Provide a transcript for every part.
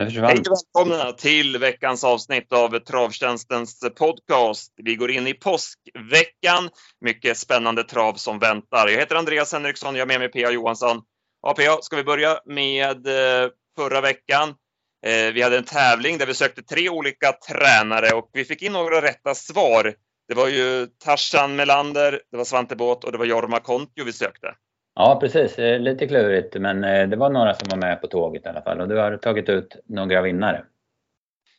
Hej och välkomna till veckans avsnitt av Travtjänstens podcast. Vi går in i påskveckan. Mycket spännande trav som väntar. Jag heter Andreas Henriksson, jag är med mig P.A. Johansson. Ja, P.A., ska vi börja med eh, förra veckan? Eh, vi hade en tävling där vi sökte tre olika tränare och vi fick in några rätta svar. Det var ju Tarzan Melander, det var Svante Båt och det var Jorma Kontio vi sökte. Ja, precis. Lite klurigt, men eh, det var några som var med på tåget i alla fall och du har tagit ut några vinnare.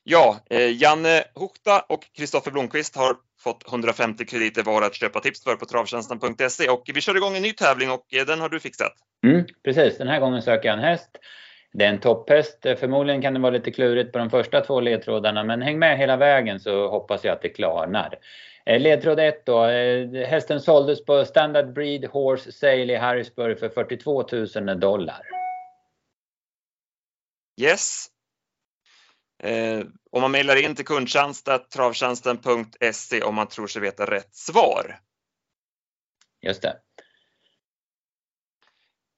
Ja, eh, Janne Hukta och Kristoffer Blomqvist har fått 150 krediter var att köpa tips för på travtjänsten.se och vi kör igång en ny tävling och eh, den har du fixat. Mm, precis, den här gången söker jag en häst. Det är en topphäst. Förmodligen kan det vara lite klurigt på de första två ledtrådarna men häng med hela vägen så hoppas jag att det klarnar. Eh, ledtråd 1 då. Eh, hästen såldes på Standard Breed Horse Sale i Harrisburg för 42 000 dollar. Yes. Eh, om man mejlar in till kundtjänst.travtjänsten.se om man tror sig veta rätt svar. Just det.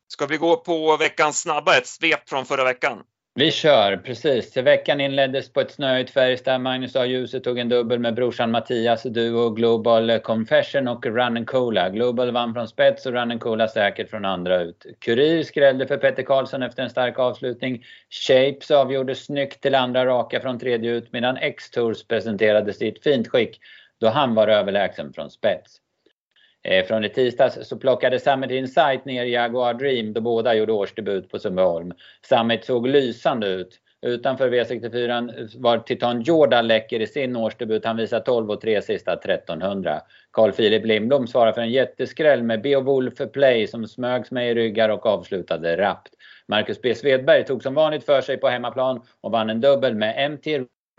Ska vi gå på veckans snabba, ett svep från förra veckan? Vi kör, precis. Veckan inleddes på ett snöigt Färjestad. Magnus A. Djuse tog en dubbel med brorsan Mattias, Duo, Global Confession och Run Cola. Global vann från spets och Run Cola säkert från andra ut. Kurir skrällde för Petter Karlsson efter en stark avslutning. Shapes avgjorde snyggt till andra raka från tredje ut medan X-Tours presenterade sitt fint skick då han var överlägsen från spets. Eh, från i tisdags så plockade Summit Insight ner Jaguar Dream då båda gjorde årsdebut på Sundbyholm. Summit såg lysande ut. Utanför V64 var Titan Jordan läcker i sin årsdebut. Han visar 12 och 3 sista 1300. Carl Philip Lindblom svarar för en jätteskräll med Beowulf Play som smögs med i ryggar och avslutade rappt. Marcus B Svedberg tog som vanligt för sig på hemmaplan och vann en dubbel med MT,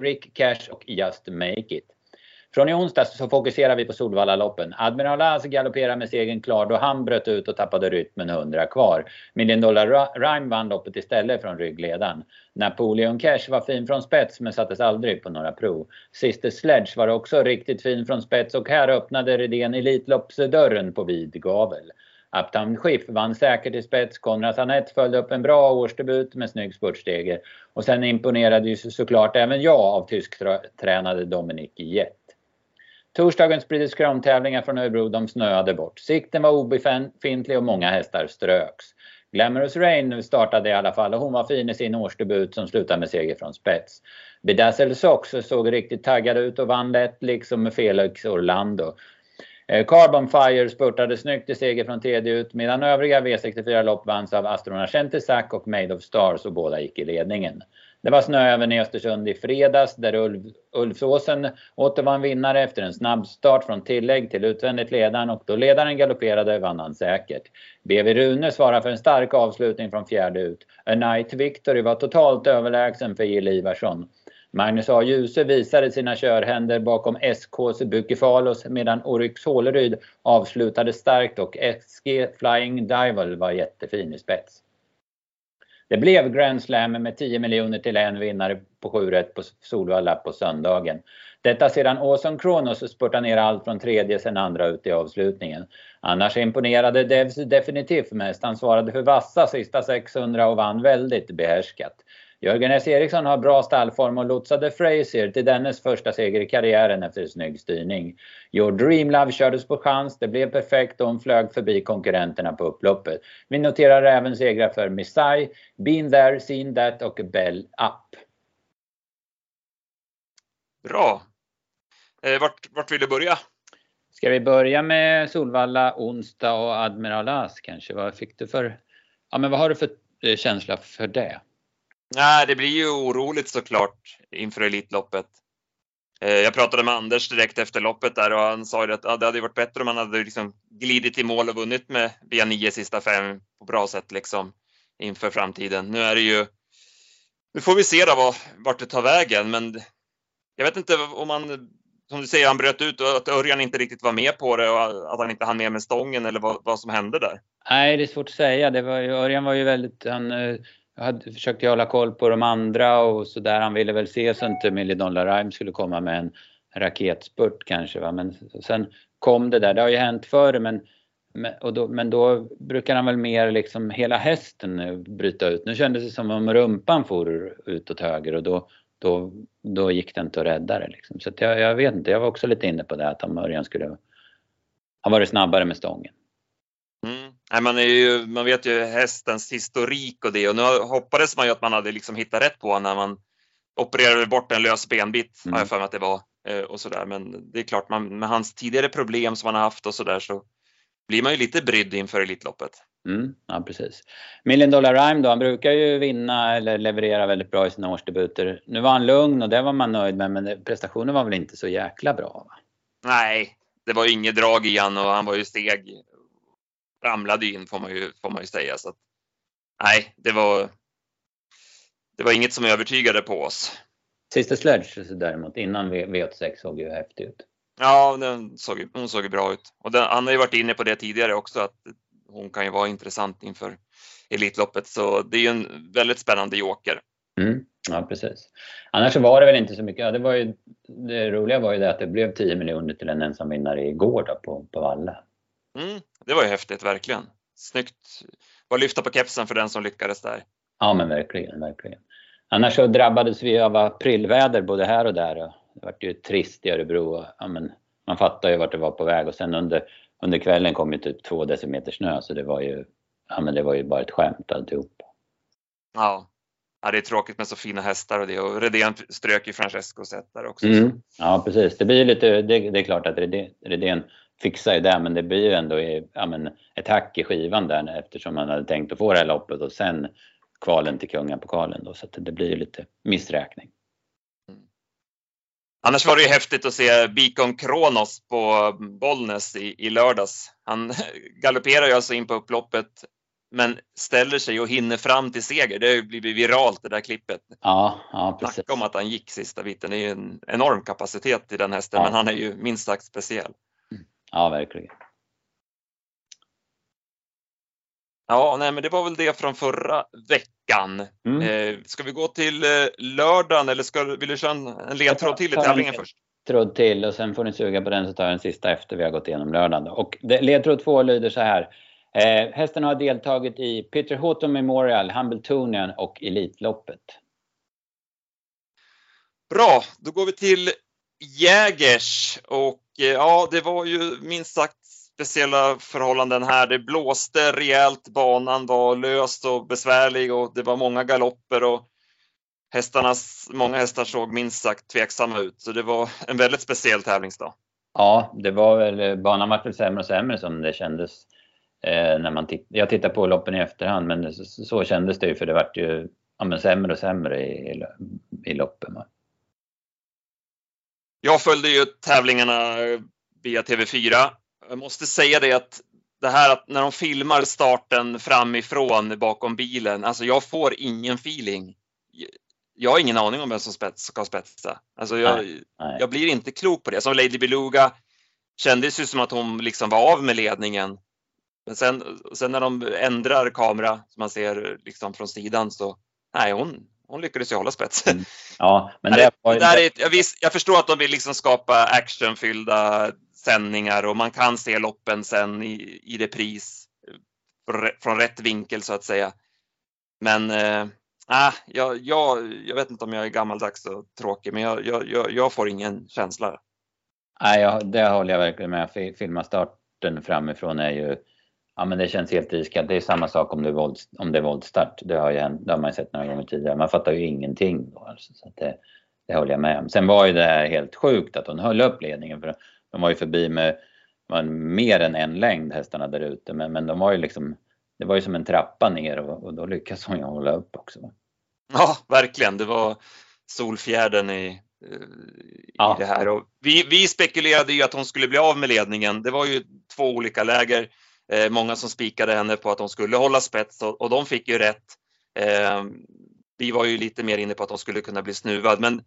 Rick Cash och Just Make It. Från i onsdags så fokuserar vi på Solvallaloppen. Admiral As galopperar med segern klar då han bröt ut och tappade rytmen 100 kvar. Million Dollar Rhyme vann loppet istället från ryggledaren. Napoleon Cash var fin från spets men sattes aldrig på några prov. Sister Sledge var också riktigt fin från spets och här öppnade Redén Elitloppsdörren på vid gavel. Uptown Schiff vann säkert i spets. Konrad Anett följde upp en bra årsdebut med snygg spurtstege. Och sen imponerade ju såklart även jag av tysktränade Dominic Jett. Torsdagens British Crown-tävlingar från Örebro de snöade bort. Sikten var obefintlig och många hästar ströks. Glamorous Rain startade i alla fall och hon var fin i sin årsdebut som slutade med seger från spets. Bedazzle Sox såg riktigt taggad ut och vann lätt liksom med Felix Orlando. Eh, Carbon Fire spurtade snyggt i seger från tredje ut medan övriga V64-lopp vanns av Astrona Centisac och Made of Stars och båda gick i ledningen. Det var snö även i Östersund i fredags där Ulf, Ulfsåsen återvann vinnare efter en snabb start från tillägg till utvändigt ledaren och då ledaren galopperade vann han säkert. BV Rune svarar för en stark avslutning från fjärde ut. A Night Victory var totalt överlägsen för Jill Ivarsson. Magnus A. Djuse visade sina körhänder bakom SKs Bukefalos medan Oryx Håleryd avslutade starkt och SG Flying Dival var jättefin i spets. Det blev Grand Slam med 10 miljoner till en vinnare på 7 rätt på Solvalla på söndagen. Detta sedan Awesome Kronos spurtade ner allt från tredje sen andra ut i avslutningen. Annars imponerade Devs definitivt mest. Han svarade för vassa sista 600 och vann väldigt behärskat. Jörgen S Eriksson har bra stallform och lotsade Frazier till dennes första seger i karriären efter snygg styrning. Your Dream Love kördes på chans, det blev perfekt och hon flög förbi konkurrenterna på upploppet. Vi noterar även segrar för Missai, Been There, Seen That och Bell Up. Bra! Eh, vart, vart vill du börja? Ska vi börja med Solvalla, onsdag och Admiral As kanske? Vad fick du för... Ja men vad har du för eh, känsla för det? Nej, det blir ju oroligt såklart inför Elitloppet. Eh, jag pratade med Anders direkt efter loppet där och han sa ju att ja, det hade varit bättre om han hade liksom glidit i mål och vunnit med via nio sista fem på bra sätt liksom inför framtiden. Nu är det ju. Nu får vi se då vart det tar vägen, men jag vet inte om man som du säger, han bröt ut och att Örjan inte riktigt var med på det och att han inte hann med med stången eller vad, vad som hände där. Nej, det är svårt att säga. Det var, Örjan var ju väldigt, han eh, jag hade, försökte hålla koll på de andra och så där. Han ville väl se så inte Millie Dollar Rhyme skulle komma med en raketspurt kanske va. Men sen kom det där. Det har ju hänt förr men men, och då, men då brukar han väl mer liksom hela hästen bryta ut. Nu kändes det som om rumpan for ut åt höger och då, då, då gick det inte att rädda det. Liksom. Så jag, jag vet inte, jag var också lite inne på det att Örjan skulle ha varit snabbare med stången. Mm. Nej, man, är ju, man vet ju hästens historik och det och nu hoppades man ju att man hade liksom hittat rätt på när man opererade bort en lös benbit, mm. har jag för mig att det var. Eh, och så där. Men det är klart, man, med hans tidigare problem som han har haft och så där så blir man ju lite brydd inför Elitloppet. Mm, ja, precis. Million Dollar Rhyme då, han brukar ju vinna eller leverera väldigt bra i sina årsdebuter. Nu var han lugn och det var man nöjd med, men prestationen var väl inte så jäkla bra? Va? Nej, det var inget drag i han och han var ju steg. Ramlade in får man ju, får man ju säga. Så att, nej, det var, det var inget som övertygade på oss. Sista Sledge däremot, innan V86 såg ju häftig ut. Ja, den såg, hon såg bra ut. Och den, han har ju varit inne på det tidigare också, att hon kan ju vara intressant inför Elitloppet. Så det är ju en väldigt spännande joker. Mm, ja, precis. Annars så var det väl inte så mycket. Ja, det, var ju, det roliga var ju det att det blev 10 miljoner till en ensamvinnare igår då på, på Valla. Mm, det var ju häftigt, verkligen. Snyggt. Bara lyfta på kepsen för den som lyckades där. Ja, men verkligen, verkligen. Annars så drabbades vi av aprilväder både här och där. Det vart ju trist i Örebro. Ja, men man fattar ju vart det var på väg och sen under, under kvällen kom ju typ två decimeter snö så det var ju, ja, men det var ju bara ett skämt alltihop. Ja. ja, det är tråkigt med så fina hästar och det och Redén strök ju Francescos där också. Mm. Ja precis, det blir lite, det, det är klart att Redén fixar ju det men det blir ju ändå ja, men ett hack i skivan där eftersom man hade tänkt att få det här loppet och sen kvalen till kungapokalen då, så att det blir lite missräkning. Mm. Annars var det ju häftigt att se Bikon Kronos på Bollnäs i, i lördags. Han galopperar ju alltså in på upploppet men ställer sig och hinner fram till seger. Det har ju blivit viralt det där klippet. Ja, ja precis. Snacka om att han gick sista biten. Det är ju en enorm kapacitet i den hästen, ja. men han är ju minst sagt speciell. Ja, verkligen. Ja, nej, men det var väl det från förra veckan. Mm. Eh, ska vi gå till eh, lördagen eller ska, vill du köra en, en ledtråd till i tävlingen först? Ledtråd till och sen får ni suga på den så tar jag den sista efter vi har gått igenom lördagen. Och det, ledtråd två lyder så här. Eh, hästen har deltagit i Peter Houghton Memorial, Hambletonian och Elitloppet. Bra, då går vi till Jägers och Eh, ja, det var ju minst sagt speciella förhållanden här. Det blåste rejält, banan var löst och besvärlig och det var många galopper och hästarnas, många hästar såg minst sagt tveksamma ut. Så det var en väldigt speciell tävlingsdag. Ja, det var väl, banan var väl sämre och sämre som det kändes. Eh, när man titt, jag tittar på loppen i efterhand men så, så kändes det ju för det vart ju ja, men sämre och sämre i, i, i loppen. Jag följde ju tävlingarna via TV4 jag måste säga det att det här att när de filmar starten framifrån bakom bilen, alltså jag får ingen feeling. Jag har ingen aning om vem som spets, ska spetsa. Alltså jag, nej, nej. jag blir inte klok på det. Som Lady Beluga kändes ju som att hon liksom var av med ledningen. Men sen, sen när de ändrar kamera, som man ser liksom från sidan, så nej, hon, hon lyckades ju hålla spetsen. Mm. Ja, men det, var ju... det är, jag, visst, jag förstår att de vill liksom skapa actionfyllda sändningar och man kan se loppen sen i, i repris från rätt vinkel så att säga. Men äh, jag, jag, jag vet inte om jag är gammaldags och tråkig, men jag, jag, jag får ingen känsla. Nej, jag, det håller jag verkligen med. Filma starten framifrån är ju, ja men det känns helt iskallt. Det är samma sak om det är, våld, om det är våldstart. Det har, ju, det har man ju sett några gånger tidigare. Man fattar ju ingenting då alltså, så det, det håller jag med om. Sen var ju det här helt sjukt att hon höll upp ledningen. För de var ju förbi med var mer än en längd hästarna där ute men, men de var ju liksom det var ju som en trappa ner och, och då lyckades hon ju hålla upp också. Ja, verkligen. Det var solfjärden i, i ja. det här. Och vi, vi spekulerade ju att hon skulle bli av med ledningen. Det var ju två olika läger. Eh, många som spikade henne på att hon skulle hålla spets och, och de fick ju rätt. Eh, vi var ju lite mer inne på att hon skulle kunna bli snuvad, men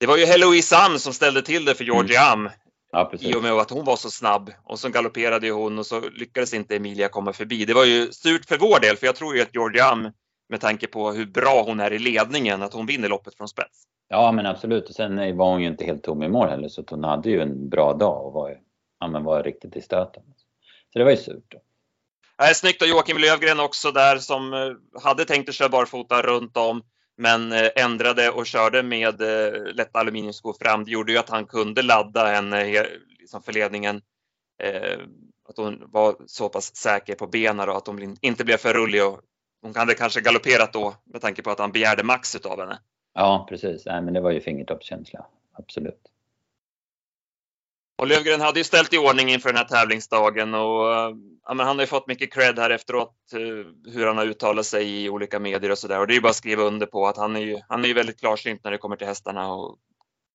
det var ju Heloise Am som ställde till det för Georgie mm. Am. Ja, I och med att hon var så snabb och så galopperade ju hon och så lyckades inte Emilia komma förbi. Det var ju surt för vår del, för jag tror ju att Georgie Am med tanke på hur bra hon är i ledningen, att hon vinner loppet från spets. Ja, men absolut. Och sen var hon ju inte helt tom i mål heller, så hon hade ju en bra dag och var, ja, men var riktigt i stöten. Så det var ju surt. Äh, snyggt och Joakim Lövgren också där som eh, hade tänkt att köra barfota runt om men eh, ändrade och körde med eh, lätta aluminiumskor fram. Det gjorde ju att han kunde ladda henne liksom för ledningen. Att hon var så pass säker på benen och att hon inte blev för rullig. Och hon hade kanske galopperat då med tanke på att han begärde max av henne. Ja, precis. Nej, men det var ju fingertoppskänsla. Absolut. Och Lövgren hade ju ställt i ordning inför den här tävlingsdagen och ja, men han har ju fått mycket cred här efteråt eh, hur han har uttalat sig i olika medier och sådär. Och det är ju bara att skriva under på att han är ju, han är ju väldigt klarsynt när det kommer till hästarna och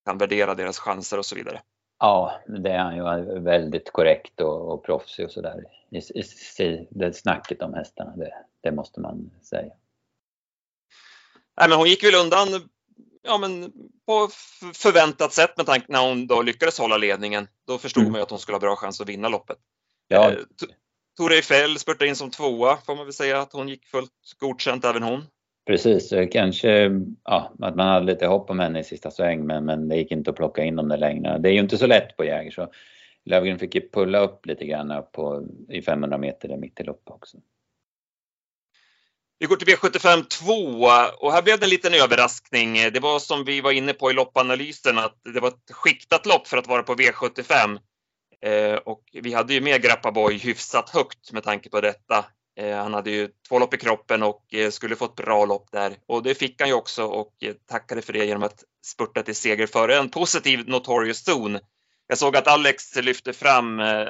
kan värdera deras chanser och så vidare. Ja, det är han ju väldigt korrekt och, och proffsig och sådär i, i, i det snacket om hästarna. Det, det måste man säga. Nej, men hon gick väl undan ja, men på förväntat sätt med tanke när hon då lyckades hålla ledningen. Då förstod mm. man ju att hon skulle ha bra chans att vinna loppet. Ja. Eh, Tore Eiffel spurtade in som tvåa får man väl säga att hon gick fullt godkänt även hon. Precis, kanske ja, att man hade lite hopp om henne i sista sväng men, men det gick inte att plocka in dem där längre. Det är ju inte så lätt på Jäger så Lövgren fick ju pulla upp lite grann på, i 500 meter där mitt i loppet också. Vi går till V75 2 och här blev det en liten överraskning. Det var som vi var inne på i loppanalysen att det var ett skiktat lopp för att vara på V75. Eh, och vi hade ju med Grappaboy hyfsat högt med tanke på detta. Eh, han hade ju två lopp i kroppen och eh, skulle få ett bra lopp där och det fick han ju också och eh, tackade för det genom att spurta till seger före en positiv Notorious Zone. Jag såg att Alex lyfte fram eh,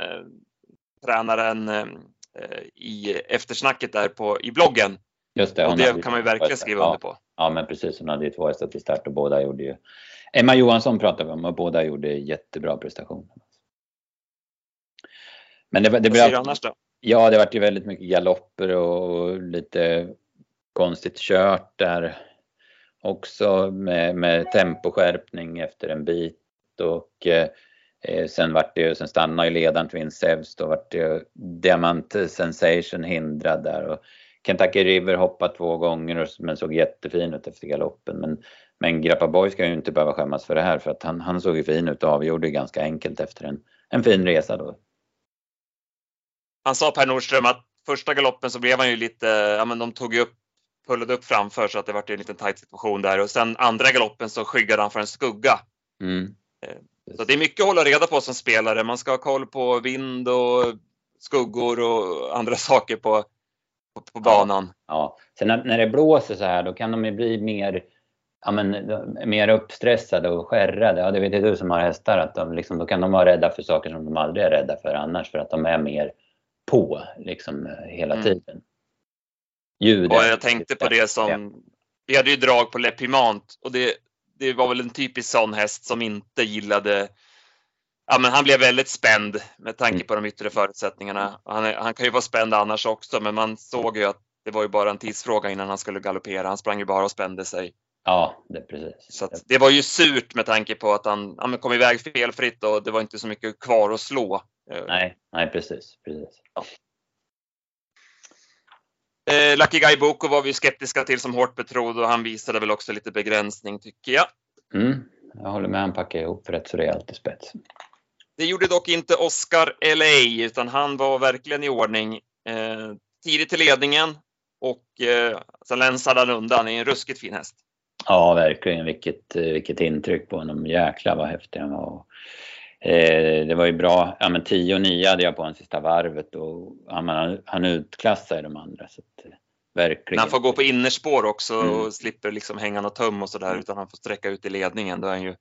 tränaren eh, i eftersnacket där på, i bloggen. Just det, och det kan man ju verkligen skriva under på. Ja, men precis. Hon hade ju två hästar till start och båda gjorde ju... Emma Johansson pratade vi om och båda gjorde jättebra prestationer. Men det, det säger du annars då? Ja, det vart ju väldigt mycket galopper och lite konstigt kört där också med, med temposkärpning efter en bit och eh, sen vart det ju, sen stannade ju ledaren Twin Sevs, då vart det ju Diamant Sensation hindrad där och Kentucky River hoppade två gånger men såg jättefin ut efter galoppen. Men, men Grappa Boy ska ju inte behöva skämmas för det här för att han, han såg ju fin ut och avgjorde ganska enkelt efter en, en fin resa då han sa Per Nordström att första galoppen så blev han ju lite, ja men de tog ju upp, pullade upp framför så att det var en liten tight situation där och sen andra galoppen så skyggade han för en skugga. Mm. Eh, så det är mycket att hålla reda på som spelare. Man ska ha koll på vind och skuggor och andra saker på, på, på banan. Ja. Sen när, när det blåser så här då kan de ju bli mer ja, men, mer uppstressade och skärrade. Ja, det vet ju du som har hästar att de liksom, då kan de vara rädda för saker som de aldrig är rädda för annars för att de är mer på liksom hela mm. tiden. Ljudet. Och jag tänkte på det som, vi hade ju drag på Lepimant och det, det var väl en typisk sån häst som inte gillade Ja, men han blev väldigt spänd med tanke mm. på de yttre förutsättningarna. Han, han kan ju vara spänd annars också, men man såg ju att det var ju bara en tidsfråga innan han skulle galoppera. Han sprang ju bara och spände sig. Ja, det precis. Så det var ju surt med tanke på att han ja, kom iväg felfritt och det var inte så mycket kvar att slå. Nej, nej precis. precis. Ja. Eh, Lucky Guy Boko var vi skeptiska till som hårt betrodd och han visade väl också lite begränsning tycker jag. Mm, jag håller med, han packade ihop rätt så rejält i spets. Det gjorde dock inte Oscar LA utan han var verkligen i ordning. Eh, tidigt till ledningen och eh, sen länsade han undan. Är en ruskigt fin häst. Ja, verkligen. Vilket, eh, vilket intryck på honom. Jäklar vad häftig han var. Eh, det var ju bra. Ja, men 10 och 9 hade jag på hans sista varvet och ja, han, han utklassade de andra. Så att, eh, verkligen. Han får gå på innerspår också mm. och slipper liksom hänga något tum och sådär utan han får sträcka ut i ledningen. Då är han ju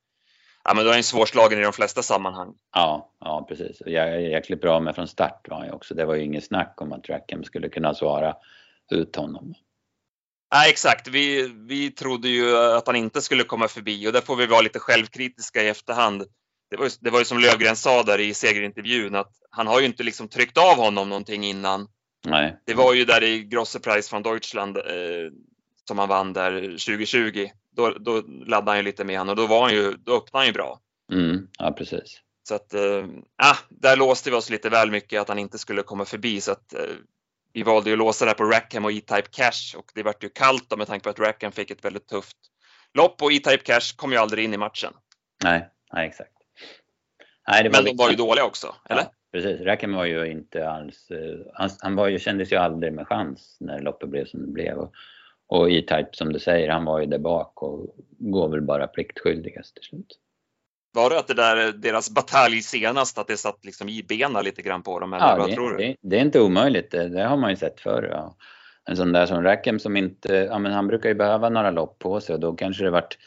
Ja, men då är han svårslagen i de flesta sammanhang. Ja, ja precis. Jag, jäkligt bra med från start var han ju också. Det var ju inget snack om att Rackham skulle kunna svara ut honom. Nej, exakt. Vi, vi trodde ju att han inte skulle komma förbi och där får vi vara lite självkritiska i efterhand det var, ju, det var ju som Lövgren sa där i segerintervjun att han har ju inte liksom tryckt av honom någonting innan. Nej. Det var ju där i Grosse Preis från Deutschland eh, som han vann där 2020. Då, då laddade han ju lite med honom och då var han ju, då öppnade han ju bra. Mm, ja, precis. Så att, eh, ah, där låste vi oss lite väl mycket att han inte skulle komma förbi så att eh, vi valde ju att låsa det här på Rackham och E-Type Cash och det vart ju kallt då med tanke på att Rackham fick ett väldigt tufft lopp och E-Type Cash kom ju aldrig in i matchen. Nej, nej exakt. Nej, Men de var ju dåliga också, eller? precis. Räcken var ju inte alls, han, han var ju, kändes ju aldrig med chans när loppet blev som det blev. Och, och E-Type som du säger, han var ju där bak och går väl bara pliktskyldigast till slut. Var det att det där, deras batalj senast, att det satt liksom i benen lite grann på dem? Eller ja, vad det, tror du? Det, det, är inte omöjligt. Det, det har man ju sett förr. Ja. En sån där som Rackham som inte, ja men han brukar ju behöva några lopp på sig och då kanske det vart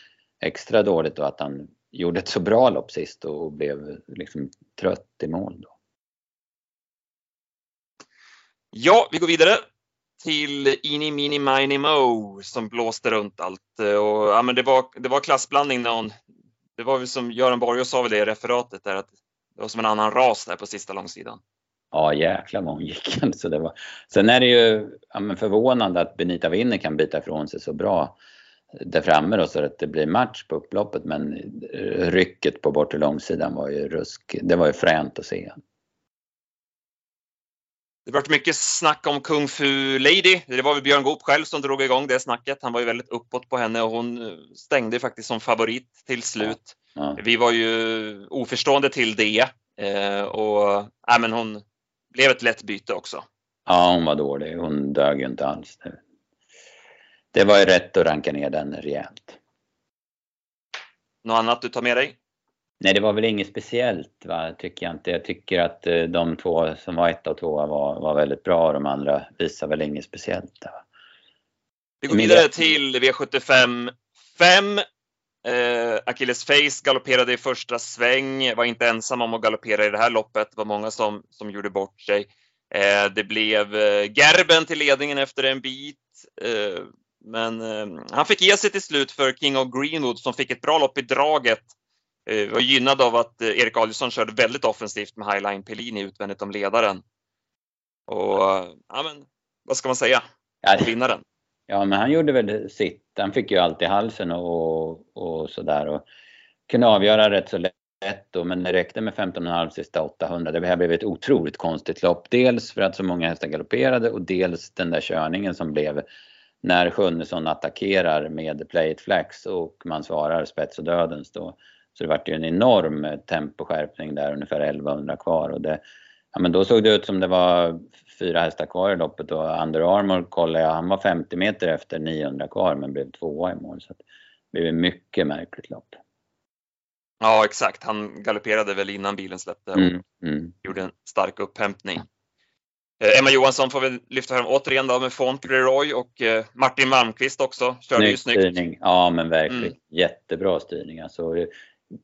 extra dåligt då att han gjorde ett så bra lopp sist och blev liksom trött i mål då. Ja, vi går vidare till Ini Mini Mini Mo som blåste runt allt. Och, ja, men det, var, det var klassblandning när hon, det var väl som Göran Borg sa väl det i referatet där att det var som en annan ras där på sista långsidan. Ja jäklar vad hon gick Så Det var... Sen är det ju ja, förvånande att Benita Winner kan bita ifrån sig så bra där framme då så att det blir match på upploppet men eh, rycket på bortre långsidan var ju rusk, det var ju fränt att se. Det varit mycket snack om Kung Fu Lady. Det var väl Björn Goop själv som drog igång det snacket. Han var ju väldigt uppåt på henne och hon stängde faktiskt som favorit till slut. Ja. Ja. Vi var ju oförstående till det eh, och äh, men hon blev ett lätt byte också. Ja, hon var dålig. Hon dög ju inte alls. Det var ju rätt att ranka ner den rejält. Något annat du tar med dig? Nej, det var väl inget speciellt, va? tycker jag inte. Jag tycker att eh, de två som var ett och två var, var väldigt bra. De andra visar väl inget speciellt. Va? Vi går vidare till V75 5. Eh, Achilles Face galopperade i första sväng, var inte ensam om att galoppera i det här loppet. Det var många som, som gjorde bort sig. Eh, det blev eh, Gerben till ledningen efter en bit. Eh, men eh, han fick ge sig till slut för King of Greenwood som fick ett bra lopp i draget Eh, var gynnad av att eh, Erik Adielsson körde väldigt offensivt med Highline Pellini utvändigt om ledaren. Och ja, men vad ska man säga? Vinnaren. Ja, men han gjorde väl sitt. Han fick ju allt i halsen och, och sådär och kunde avgöra rätt så lätt då, men det räckte med 15,5 sista 800. Det här blev ett otroligt konstigt lopp. Dels för att så många hästar galopperade och dels den där körningen som blev när Sjunnesson attackerar med Play It Flax och man svarar spets och dödens då så det vart ju en enorm temposkärpning där, ungefär 1100 kvar. Och det, ja, men då såg det ut som det var fyra hästar kvar i loppet och Under Armour kollade jag, han var 50 meter efter 900 kvar men blev tvåa i mål. Så det blev ett mycket märkligt lopp. Ja exakt, han galopperade väl innan bilen släppte och mm, mm. gjorde en stark upphämtning. Eh, Emma Johansson får vi lyfta fram återigen då med Fauntleroy och eh, Martin Malmqvist också. Körde Snygg ju snyggt. Styrning. Ja men verkligen. Mm. Jättebra styrning. Alltså,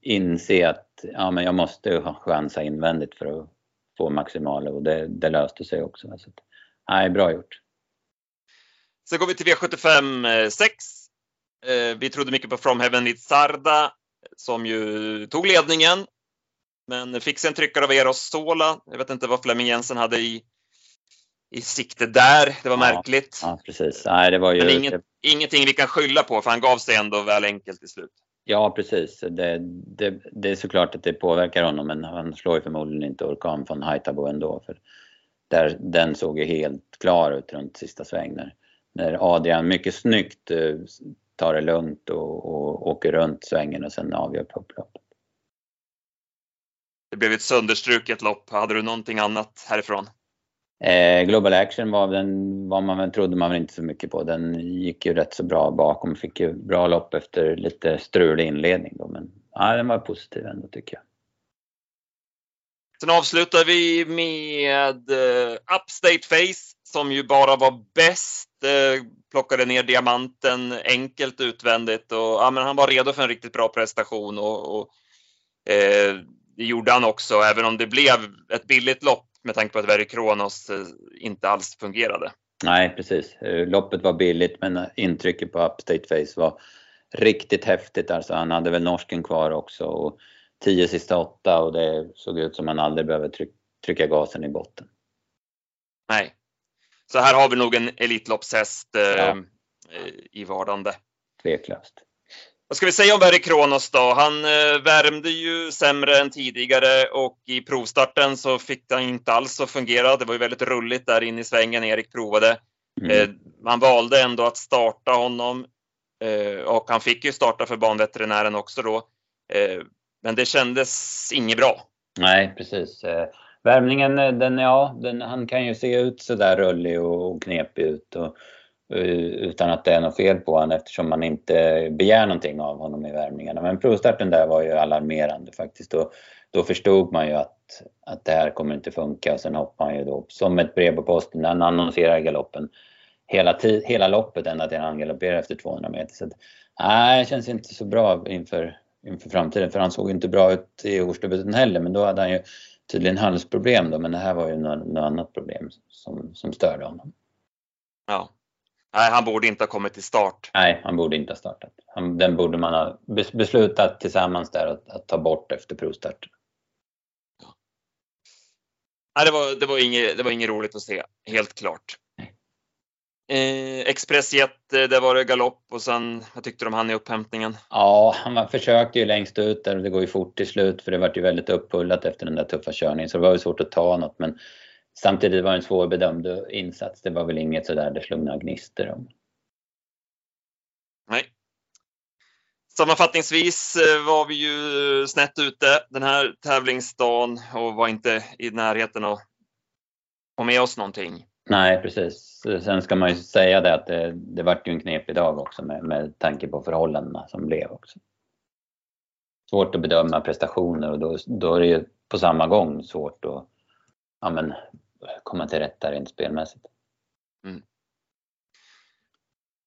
inse att ja, men jag måste chansa invändigt för att få maximala och det, det löste sig också. Så att, nej, bra gjort. Sen går vi till V75 6. Eh, vi trodde mycket på From Heaven Sarda som ju tog ledningen. Men fick sig en tryckare av Eros Sola. Jag vet inte vad Flemming Jensen hade i, i sikte där. Det var ja, märkligt. Ja, precis. Nej, det var ju... Men inget, ingenting vi kan skylla på för han gav sig ändå väl enkelt till slut. Ja precis. Det, det, det, är såklart att det påverkar honom men han slår ju förmodligen inte Orkan från Haitabo ändå. För där, den såg ju helt klar ut runt sista sväng när, när Adrian mycket snyggt eh, tar det lugnt och, och åker runt svängen och sen avgör på upploppet. Det blev ett sönderstruket lopp. Hade du någonting annat härifrån? Eh, Global Action var, den, var man, trodde man väl inte så mycket på. Den gick ju rätt så bra bakom. Fick ju bra lopp efter lite strulig inledning då. Men ja, den var positiv ändå tycker jag. Sen avslutar vi med uh, Upstate Face som ju bara var bäst. Uh, plockade ner diamanten enkelt utvändigt och ja, men han var redo för en riktigt bra prestation och, och uh, det gjorde han också, även om det blev ett billigt lopp med tanke på att Verry Kronos eh, inte alls fungerade. Nej, precis. Eh, loppet var billigt men intrycket på Upstate Face var riktigt häftigt. Alltså, han hade väl norsken kvar också och tio sista åtta och det såg ut som han aldrig behöver tryck, trycka gasen i botten. Nej. Så här har vi nog en Elitloppshäst eh, ja. i vardande. Tveklöst. Vad ska vi säga om Verry Kronos då? Han eh, värmde ju sämre än tidigare och i provstarten så fick han inte alls att fungera. Det var ju väldigt rulligt där in i svängen Erik provade. Mm. Eh, man valde ändå att starta honom eh, och han fick ju starta för banveterinären också då. Men det kändes inget bra. Nej, precis. Värmningen, den, ja, den, han kan ju se ut sådär rullig och knepig ut. Och, Eh, utan att det är något fel på honom eftersom man inte begär någonting av honom i värmningarna. Men provstarten där var ju alarmerande faktiskt. Då, då förstod man ju att, att det här kommer inte funka och sen hoppade han ju då som ett brev på posten han annonserar galoppen hela, tid, hela loppet ända till han galopperar efter 200 meter. Så att, nej, det känns inte så bra inför, inför framtiden för han såg inte bra ut i årsdebuten heller men då hade han ju tydligen halsproblem då men det här var ju något, något annat problem som, som störde honom. Ja. Nej, han borde inte ha kommit till start. Nej, han borde inte ha startat. Han, den borde man ha beslutat tillsammans där att, att ta bort efter provstarten. Nej, det var, det, var inget, det var inget roligt att se, helt klart. Eh, Expressjet, där var det galopp och sen, vad tyckte du om han i upphämtningen? Ja, han försökte ju längst ut där och det går ju fort till slut för det vart ju väldigt uppullat efter den där tuffa körningen så det var ju svårt att ta något men samtidigt var det en svårbedömd insats. Det var väl inget sådär det slog några gnistor om. Nej. Sammanfattningsvis eh, var vi ju snett ute den här tävlingsdagen och var inte i närheten att få med oss någonting. Nej, precis. Sen ska man ju säga det att det, det vart ju en knepig dag också med, med tanke på förhållandena som blev också. Svårt att bedöma prestationer och då, då är det ju på samma gång svårt att ja, men, komma till rätta rent spelmässigt. Mm.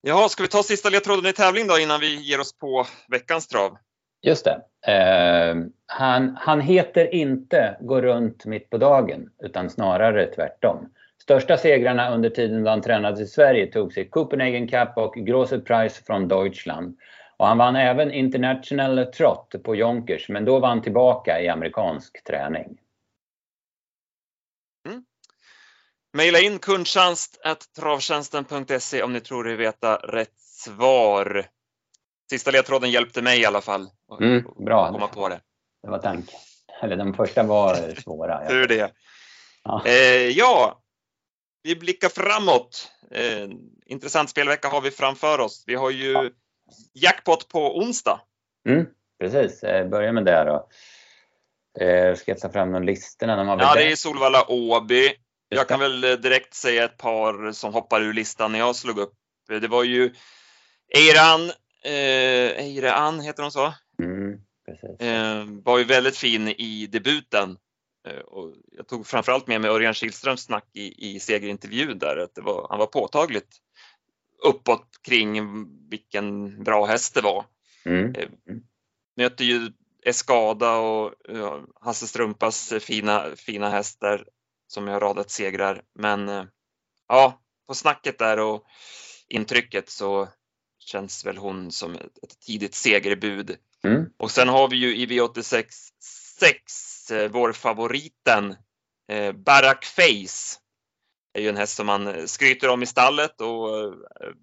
Jaha, ska vi ta sista ledtråden i tävling då innan vi ger oss på veckans trav? Just det. Eh, han, han heter inte Gå runt mitt på dagen utan snarare tvärtom. Största segrarna under tiden då han tränade i Sverige tog sig Copenhagen Cup och Große Preis från Deutschland. Och han vann även International Trot på Jonkers, men då var han tillbaka i amerikansk träning. Mm. Maila in kundtjänst.travtjänsten.se om ni tror er veta rätt svar. Sista ledtråden hjälpte mig i alla fall mm, bra. komma på det. Det var tanken. Eller den första var svåra. Hur det. Ja. Eh, ja, vi blickar framåt. Eh, intressant spelvecka har vi framför oss. Vi har ju ja. jackpot på onsdag. Mm, precis, eh, börja med det då. Eh, ska jag ta fram de listorna? De ja, det är Solvalla Åby. Jag kan väl eh, direkt säga ett par som hoppar ur listan när jag slog upp. Det var ju Eiran, eh, Eiran heter hon så? Mm. Eh, var ju väldigt fin i debuten. Eh, och jag tog framförallt med mig Örjan Kihlströms snack i, i segerintervjun där, att var, han var påtagligt uppåt kring vilken bra häst det var. Mm. Eh, möter ju Escada och uh, Hasse Strumpas fina, fina hästar som jag radat segrar. Men uh, ja, på snacket där och intrycket så känns väl hon som ett, tidigt segerbud. Mm. Och sen har vi ju i V86 6 eh, vår favoriten eh, Barack Face är ju en häst som man skryter om i stallet och eh,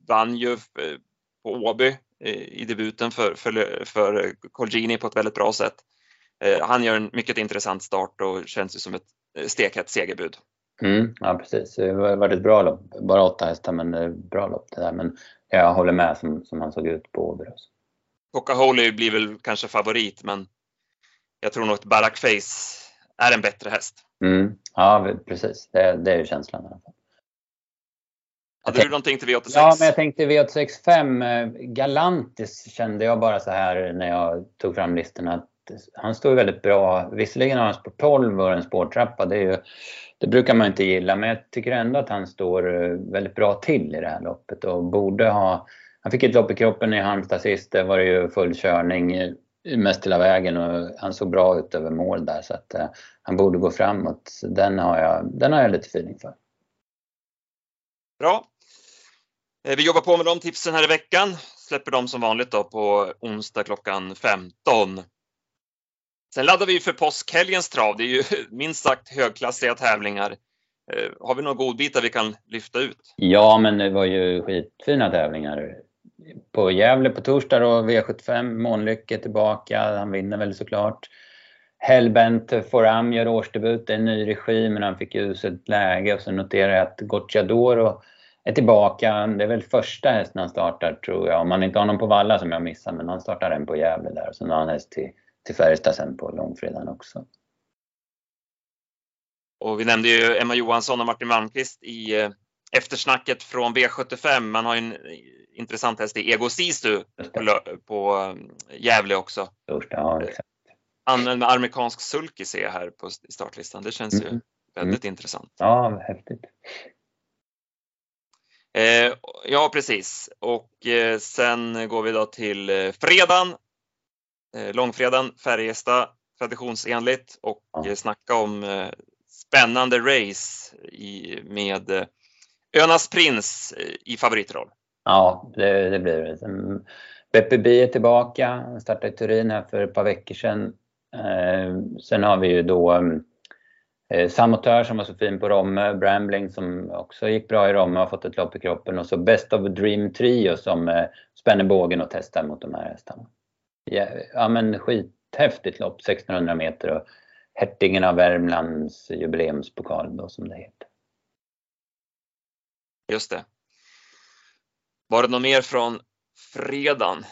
vann ju eh, på Åby eh, i debuten för, för, för Colgini på ett väldigt bra sätt. Han gör en mycket intressant start och känns ju som ett stekhett segerbud. Mm, ja precis, det har varit ett bra lopp. Bara åtta hästar men bra lopp det där. Men jag håller med som, som han såg ut på Åby. Coca Holy blir väl kanske favorit men jag tror nog att Barack Face är en bättre häst. Mm. Ja, precis. Det, det är ju känslan i alla fall. Hade du någonting till V86? Ja, men jag tänkte V86 5. Eh, Galantis kände jag bara så här när jag tog fram listorna han står väldigt bra. Visserligen har han spår 12 och en spårtrappa. Det, är ju, det brukar man inte gilla, men jag tycker ändå att han står eh, väldigt bra till i det här loppet och borde ha... Han fick ett lopp i kroppen i Halmstad sist. Det var det ju full körning eh, mest hela vägen och han såg bra ut över mål där så att eh, han borde gå framåt. Så den har jag, den har jag lite feeling för. Bra. Eh, vi jobbar på med de tipsen här i veckan. Släpper dem som vanligt då på onsdag klockan 15. Sen laddar vi för påskhelgens trav. Det är ju minst sagt högklassiga tävlingar. Eh, har vi några godbitar vi kan lyfta ut? Ja, men det var ju skitfina tävlingar på Gävle på torsdag då, V75, Månlycke tillbaka, han vinner väl såklart. Hellbent Foram gör årsdebut, det är en ny regi men han fick ju uselt läge och så noterar jag att Gocciadoro är tillbaka. Det är väl första hästen han startar tror jag, om han inte har någon på Valla som jag missar men han startar en på Gävle där och sen har han häst till, till Färjestad sen på långfredagen också. Och vi nämnde ju Emma Johansson och Martin Malmqvist i eh, eftersnacket från V75. Man har ju en intressant häst i Ego Sisu på, på um, Gävle också. Ja. Använd med amerikansk sulky ser jag här på startlistan. Det känns ju mm. väldigt mm. intressant. Ja, häftigt. Eh, ja, precis. Och eh, sen går vi då till eh, fredagen. Eh, långfredagen, Färjestad traditionsenligt och ja. Eh, snacka om eh, spännande race i, med Önas prins i favoritroll. Ja, det, det blir det. Beppe Bi är tillbaka, han startade i Turin här för ett par veckor sedan. Eh, sen har vi ju då eh, Samotör som var så fin på Romme, Brambling som också gick bra i Romme har fått ett lopp i kroppen och så Best of Dream Trio som eh, spänner bågen och testar mot de här hästarna. Ja, ja men skithäftigt lopp, 1600 meter och Hertigen av Värmlands jubileumspokal då som det heter. Just det. Var det något mer från fredagen?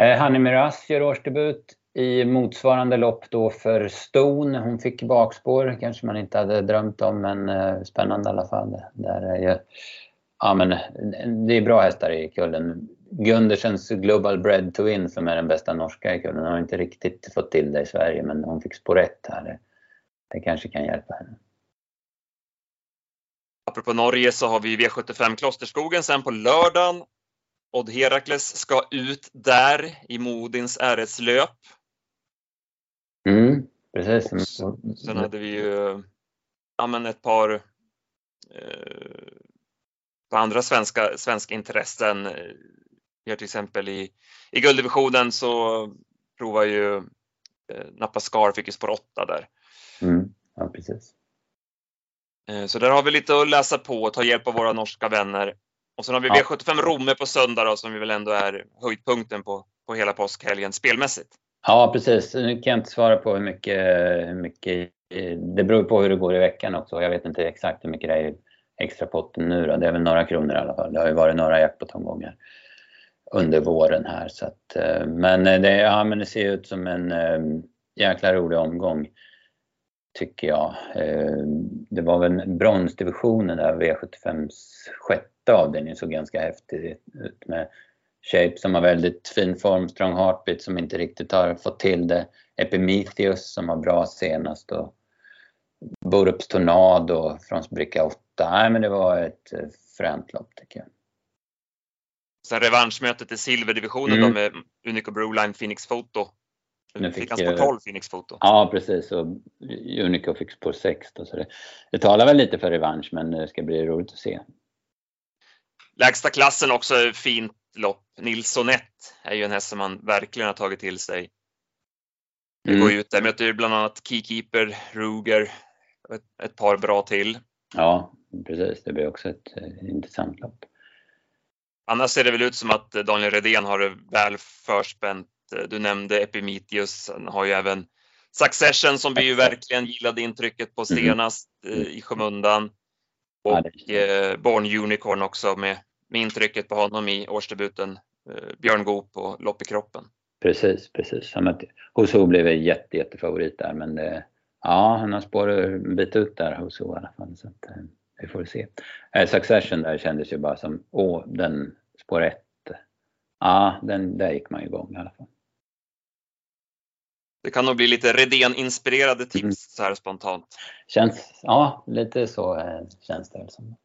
Eh, Hanni Miraz gör årsdebut i motsvarande lopp då för Stone. Hon fick bakspår, kanske man inte hade drömt om, men eh, spännande i alla fall. Där är ju, ja, men, det är bra hästar i kullen. Gundersens Global Bread to Win som är den bästa norska i kullen har inte riktigt fått till det i Sverige, men hon fick spår rätt här. Det kanske kan hjälpa henne. Apropå Norge så har vi V75 Klosterskogen sen på lördagen. Odd Herakles ska ut där i Modins RS-löp. Mm, precis. Sen hade vi ju ja, men ett par eh, på andra svenska, svenska intressen. Vi har till exempel i, i gulddivisionen så provar ju eh, Scar, fick ju spår 8 där. Mm, ja, precis. Eh, så där har vi lite att läsa på och ta hjälp av våra norska vänner. Och sen har vi ja. V75 Romme på söndag då, som vi väl ändå är höjdpunkten på, på hela påskhelgen spelmässigt. Ja precis, nu kan jag inte svara på hur mycket, hur mycket det beror på hur det går i veckan också. Jag vet inte exakt hur mycket det är i extra potten nu då. Det är väl några kronor i alla fall. Det har ju varit några jackpot-omgångar under våren här. Så att, eh, men, eh, det, ja, men det ser ut som en eh, jäkla rolig omgång tycker jag. Det var väl bronsdivisionen där, V75s sjätte avdelning såg ganska häftig ut med Shape som har väldigt fin form, Strong Heartbeat som inte riktigt har fått till det, Epimetheus som var bra senast och Borups Tornado från spricka 8. Nej men det var ett fränt lopp tycker jag. Sen revanschmötet i silverdivisionen mm. då med Unico Broline Phoenix Photo nu fick, fick han spår 12 Phoenix-foto. Ja precis och Unico fick spår 6 då, så det, det talar väl lite för revansch men det ska bli roligt att se. Lägsta klassen också fint lopp. Nilssonett är ju en häst som man verkligen har tagit till sig. Det mm. går ut där, möter ju bland annat Keykeeper, Ruger ett, ett, par bra till. Ja, precis. Det blir också ett eh, intressant lopp. Annars ser det väl ut som att Daniel Redén har det väl förspänt Eh, du nämnde Epimetheus, han har ju även Succession som vi ju verkligen gillade intrycket på mm. senast mm. i skymundan. Och eh, Born Unicorn också med, med intrycket på honom i årsdebuten. Eh, Björn Goop och Lopp i kroppen. Precis, precis. Hoso blev en jätte, jättefavorit där men det, ja, han har spår en bit ut där Hoso i alla fall. Så att, vi får se. Succession där kändes ju bara som, åh, den spår 1. Ja, den, där gick man igång i alla fall. Det kan nog bli llite Redén-inspirerade tips mm. så här spontant. Känns, ja, lite så eh, känns det som.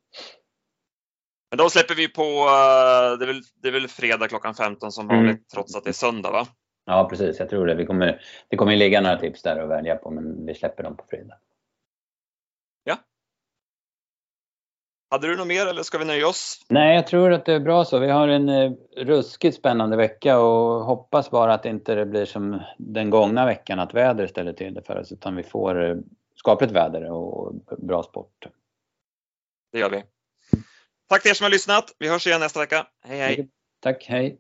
Men då släpper vi på, eh, det är, väl, det är väl fredag klockan 15 som vanligt mm. trots att det är söndag va? Ja precis, jag tror det. Vi kommer, det kommer ligga några tips där att välja på men vi släpper dem på fredag. Hade du något mer eller ska vi nöja oss? Nej, jag tror att det är bra så. Vi har en eh, ruskigt spännande vecka och hoppas bara att det inte blir som den gångna veckan, att väder ställer till det för oss, utan vi får eh, skapligt väder och bra sport. Det gör vi. Tack till er som har lyssnat. Vi hörs igen nästa vecka. Hej hej! Tack, hej!